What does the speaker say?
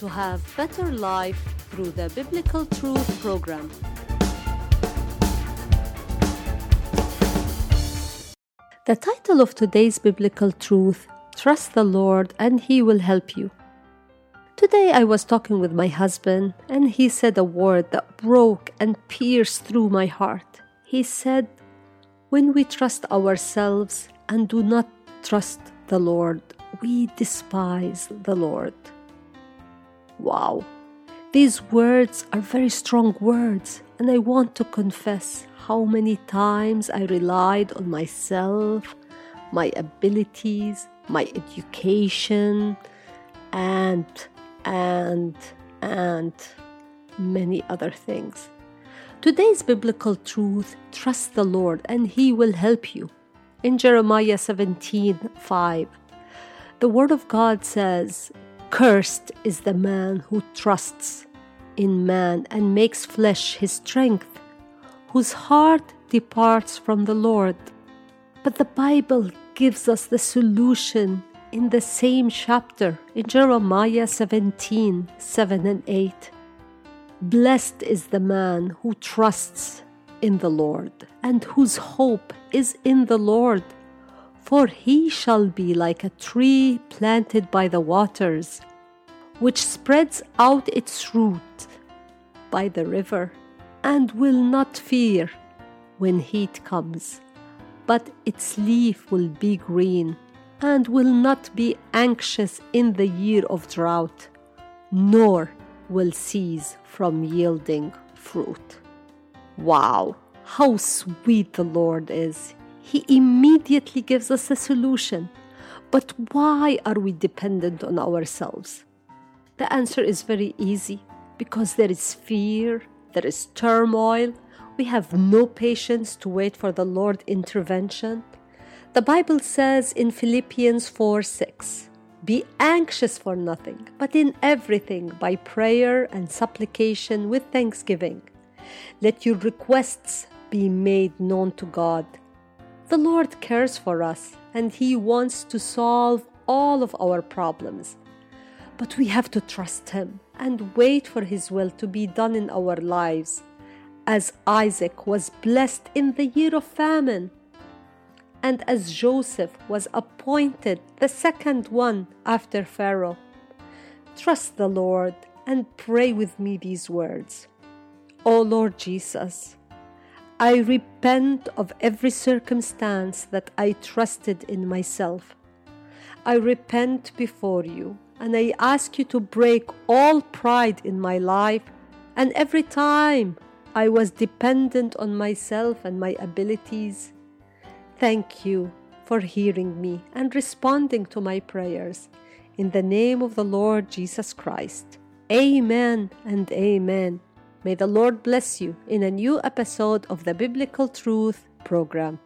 to have better life through the Biblical Truth program. The title of today's biblical truth Trust the Lord and He will help you. Today I was talking with my husband and he said a word that broke and pierced through my heart. He said, When we trust ourselves and do not trust the Lord, we despise the Lord. Wow, these words are very strong words, and I want to confess how many times I relied on myself, my abilities, my education, and, and, and many other things. Today's biblical truth trust the Lord and He will help you. In Jeremiah 17 5, the Word of God says, Cursed is the man who trusts in man and makes flesh his strength, whose heart departs from the Lord. But the Bible gives us the solution in the same chapter in Jeremiah 17 7 and 8. Blessed is the man who trusts in the Lord and whose hope is in the Lord. For he shall be like a tree planted by the waters, which spreads out its root by the river, and will not fear when heat comes, but its leaf will be green, and will not be anxious in the year of drought, nor will cease from yielding fruit. Wow, how sweet the Lord is! He immediately gives us a solution. But why are we dependent on ourselves? The answer is very easy because there is fear, there is turmoil, we have no patience to wait for the Lord intervention. The Bible says in Philippians 4 6, Be anxious for nothing, but in everything by prayer and supplication with thanksgiving. Let your requests be made known to God the Lord cares for us and He wants to solve all of our problems. But we have to trust Him and wait for His will to be done in our lives, as Isaac was blessed in the year of famine, and as Joseph was appointed the second one after Pharaoh. Trust the Lord and pray with me these words. O Lord Jesus, I repent of every circumstance that I trusted in myself. I repent before you and I ask you to break all pride in my life and every time I was dependent on myself and my abilities. Thank you for hearing me and responding to my prayers. In the name of the Lord Jesus Christ. Amen and amen. May the Lord bless you in a new episode of the Biblical Truth program.